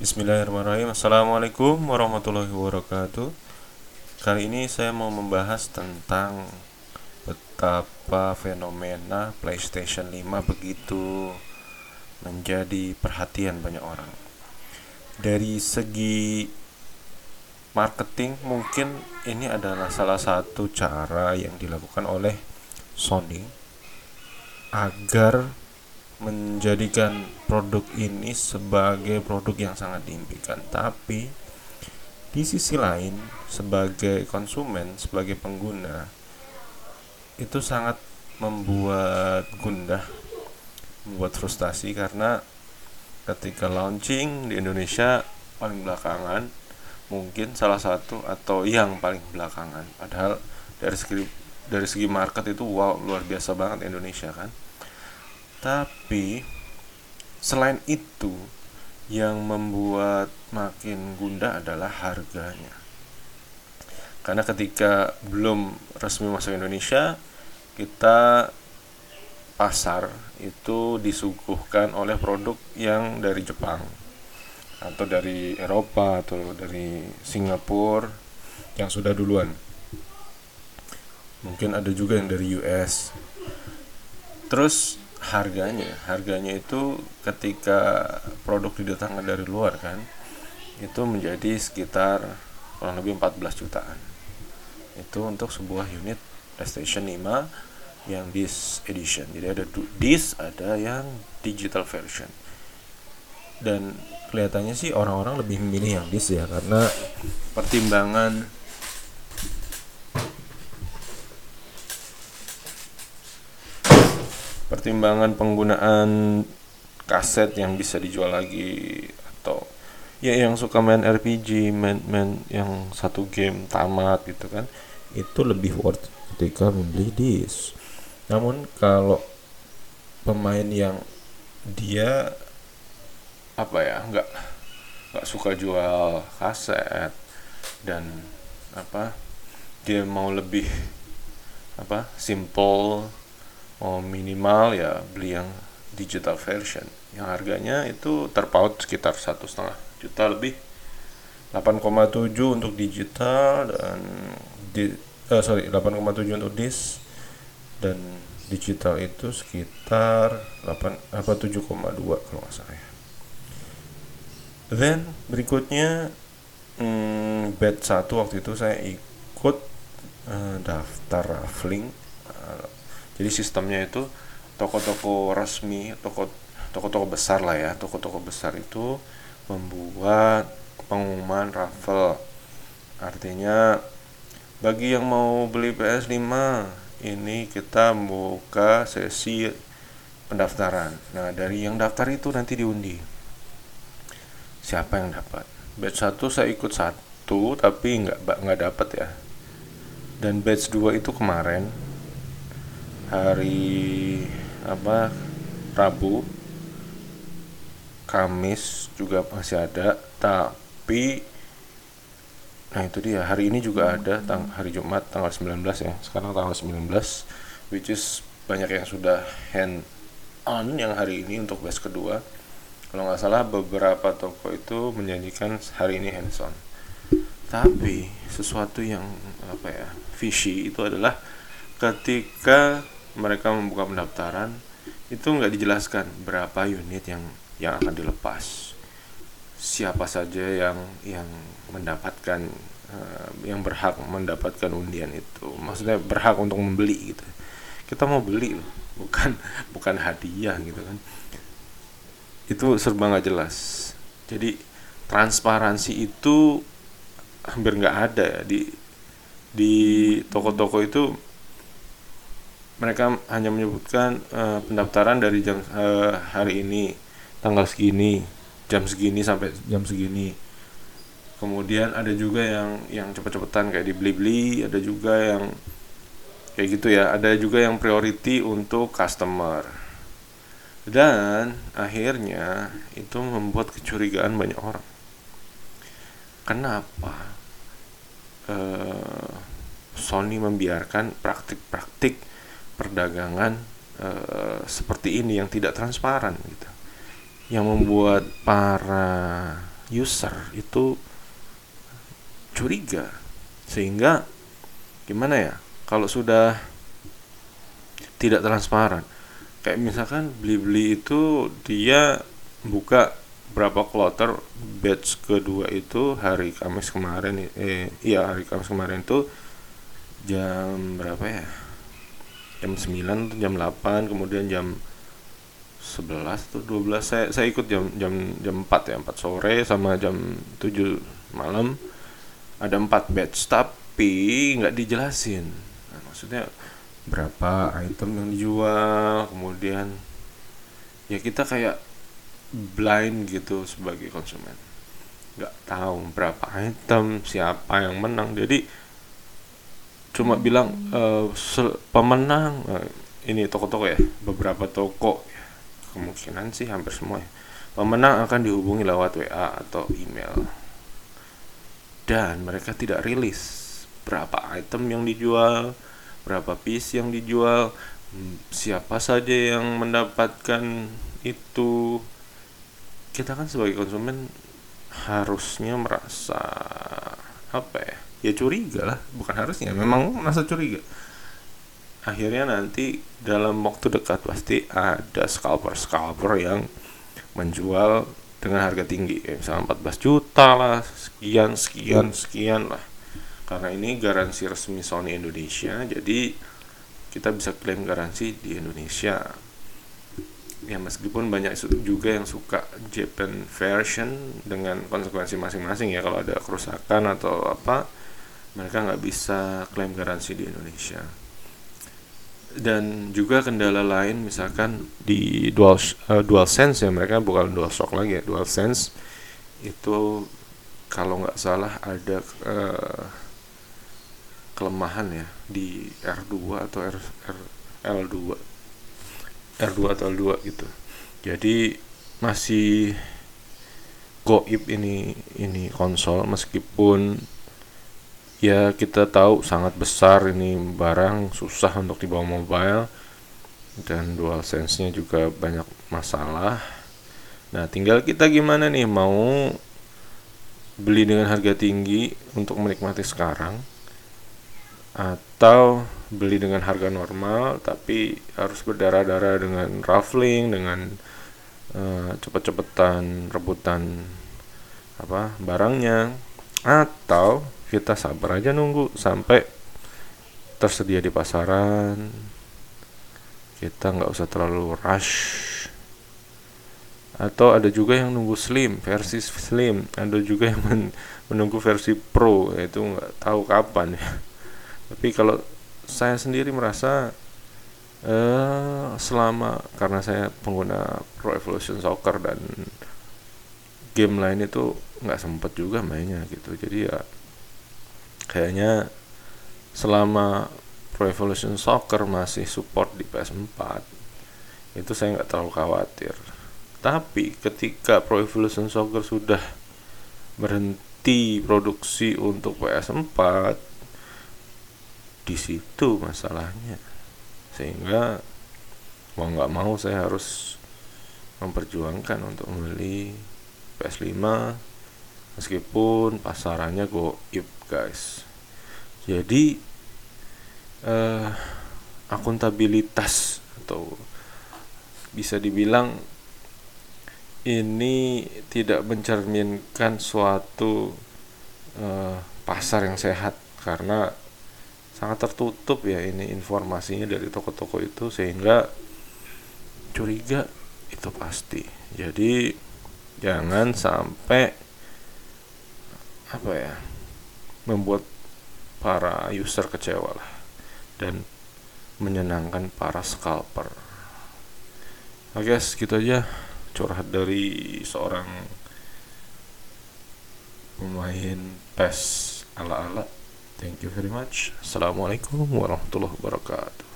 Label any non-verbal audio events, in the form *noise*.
Bismillahirrahmanirrahim. Assalamualaikum warahmatullahi wabarakatuh. Kali ini saya mau membahas tentang Betapa fenomena PlayStation 5 begitu Menjadi perhatian banyak orang. Dari segi marketing mungkin ini adalah salah satu cara yang dilakukan oleh Sony Agar menjadikan produk ini sebagai produk yang sangat diimpikan. Tapi di sisi lain sebagai konsumen sebagai pengguna itu sangat membuat gundah membuat frustasi karena ketika launching di Indonesia paling belakangan mungkin salah satu atau yang paling belakangan. Padahal dari segi dari segi market itu wow luar biasa banget Indonesia kan tapi selain itu yang membuat makin gundah adalah harganya. Karena ketika belum resmi masuk Indonesia, kita pasar itu disuguhkan oleh produk yang dari Jepang atau dari Eropa atau dari Singapura yang sudah duluan. Mungkin ada juga yang dari US. Terus harganya harganya itu ketika produk didatangkan dari luar kan itu menjadi sekitar kurang lebih 14 jutaan. Itu untuk sebuah unit PlayStation 5 yang disc edition. Jadi ada disc ada yang digital version. Dan kelihatannya sih orang-orang lebih memilih yang disc ya karena pertimbangan pertimbangan penggunaan kaset yang bisa dijual lagi atau ya yang suka main RPG main main yang satu game tamat gitu kan itu lebih worth ketika membeli disc. Namun kalau pemain yang dia apa ya nggak nggak suka jual kaset dan apa dia mau lebih apa simple oh minimal ya beli yang digital version. Yang harganya itu terpaut sekitar satu setengah juta lebih. 8,7 untuk digital dan di uh, sorry 8,7 untuk disc dan digital itu sekitar 8 apa 7,2 kalau nggak salah ya. Then berikutnya hmm, bed satu waktu itu saya ikut uh, daftar raffling jadi sistemnya itu toko-toko resmi toko toko-toko besar lah ya. Toko-toko besar itu membuat pengumuman raffle. Artinya bagi yang mau beli PS5 ini kita buka sesi pendaftaran. Nah dari yang daftar itu nanti diundi. Siapa yang dapat? Batch 1 saya ikut satu tapi nggak nggak dapat ya. Dan batch 2 itu kemarin hari apa Rabu Kamis juga masih ada tapi nah itu dia hari ini juga ada tang hari Jumat tanggal 19 ya sekarang tanggal 19 which is banyak yang sudah hand on yang hari ini untuk batch kedua. Kalau nggak salah beberapa toko itu menjanjikan hari ini hands on. Tapi sesuatu yang apa ya fishy itu adalah ketika mereka membuka pendaftaran itu nggak dijelaskan berapa unit yang yang akan dilepas. Siapa saja yang yang mendapatkan uh, yang berhak mendapatkan undian itu. Maksudnya berhak untuk membeli gitu. Kita mau beli loh bukan *laughs* bukan hadiah gitu kan. Itu serba nggak jelas. Jadi transparansi itu hampir nggak ada ya. Di di toko-toko itu mereka hanya menyebutkan uh, pendaftaran dari jam uh, hari ini tanggal segini jam segini sampai jam segini. Kemudian ada juga yang yang cepet-cepetan kayak di beli ada juga yang kayak gitu ya. Ada juga yang priority untuk customer. Dan akhirnya itu membuat kecurigaan banyak orang. Kenapa uh, Sony membiarkan praktik-praktik perdagangan e, seperti ini yang tidak transparan gitu. Yang membuat para user itu curiga. Sehingga gimana ya kalau sudah tidak transparan. Kayak misalkan beli-beli itu dia buka berapa kloter batch kedua itu hari Kamis kemarin eh iya hari Kamis kemarin itu jam berapa ya jam 9 jam 8 kemudian jam 11 atau 12 saya saya ikut jam jam jam 4 ya 4 sore sama jam 7 malam. Ada 4 batch tapi nggak dijelasin. Nah, maksudnya berapa item yang dijual kemudian ya kita kayak blind gitu sebagai konsumen. Nggak tahu berapa item siapa yang menang. Jadi cuma bilang uh, pemenang uh, ini toko-toko ya beberapa toko ya. kemungkinan sih hampir semua ya. pemenang akan dihubungi lewat WA atau email dan mereka tidak rilis berapa item yang dijual berapa piece yang dijual hmm, siapa saja yang mendapatkan itu kita kan sebagai konsumen harusnya merasa apa ya ya curiga lah bukan harusnya memang merasa curiga. Akhirnya nanti dalam waktu dekat pasti ada scalper scalper yang menjual dengan harga tinggi ya, misalnya 14 juta lah sekian sekian sekian lah. Karena ini garansi resmi Sony Indonesia jadi kita bisa klaim garansi di Indonesia. Ya meskipun banyak juga yang suka Japan version dengan konsekuensi masing-masing ya kalau ada kerusakan atau apa mereka nggak bisa klaim garansi di Indonesia. Dan juga kendala lain misalkan di dual uh, dual sense ya mereka bukan dual shock lagi ya dual sense itu kalau nggak salah ada uh, kelemahan ya di R2 atau R, R L2 R2 atau L2 gitu. Jadi masih goib ini ini konsol meskipun ya kita tahu sangat besar ini barang susah untuk dibawa mobile. Dan dual sense nya juga banyak masalah. Nah tinggal kita gimana nih? Mau beli dengan harga tinggi untuk menikmati sekarang atau beli dengan harga normal tapi harus berdarah-darah dengan raffling dengan uh, cepet-cepetan rebutan apa barangnya atau kita sabar aja nunggu sampai tersedia di pasaran. Kita nggak usah terlalu rush. Atau ada juga yang nunggu slim versi slim. Ada juga yang menunggu versi pro itu nggak tahu kapan ya. Tapi kalau saya sendiri merasa uh, selama karena saya pengguna Pro Evolution Soccer dan game lain itu nggak sempet juga mainnya gitu. Jadi ya kayaknya selama Pro Evolution Soccer masih support di PS4 itu saya nggak terlalu khawatir. Tapi ketika Pro Evolution Soccer sudah berhenti produksi untuk PS4 di situ masalahnya. Sehingga mau nggak mau saya harus memperjuangkan untuk membeli PS5 meskipun pasarannya goib guys. Jadi eh, akuntabilitas atau bisa dibilang ini tidak mencerminkan suatu eh, pasar yang sehat. Karena sangat tertutup ya ini informasinya dari toko-toko itu sehingga curiga itu pasti. Jadi jangan sampai apa ya membuat para user kecewa lah dan menyenangkan para scalper oke okay, segitu aja curhat dari seorang pemain PES ala-ala Thank you very much. Assalamualaikum warahmatullahi wabarakatuh.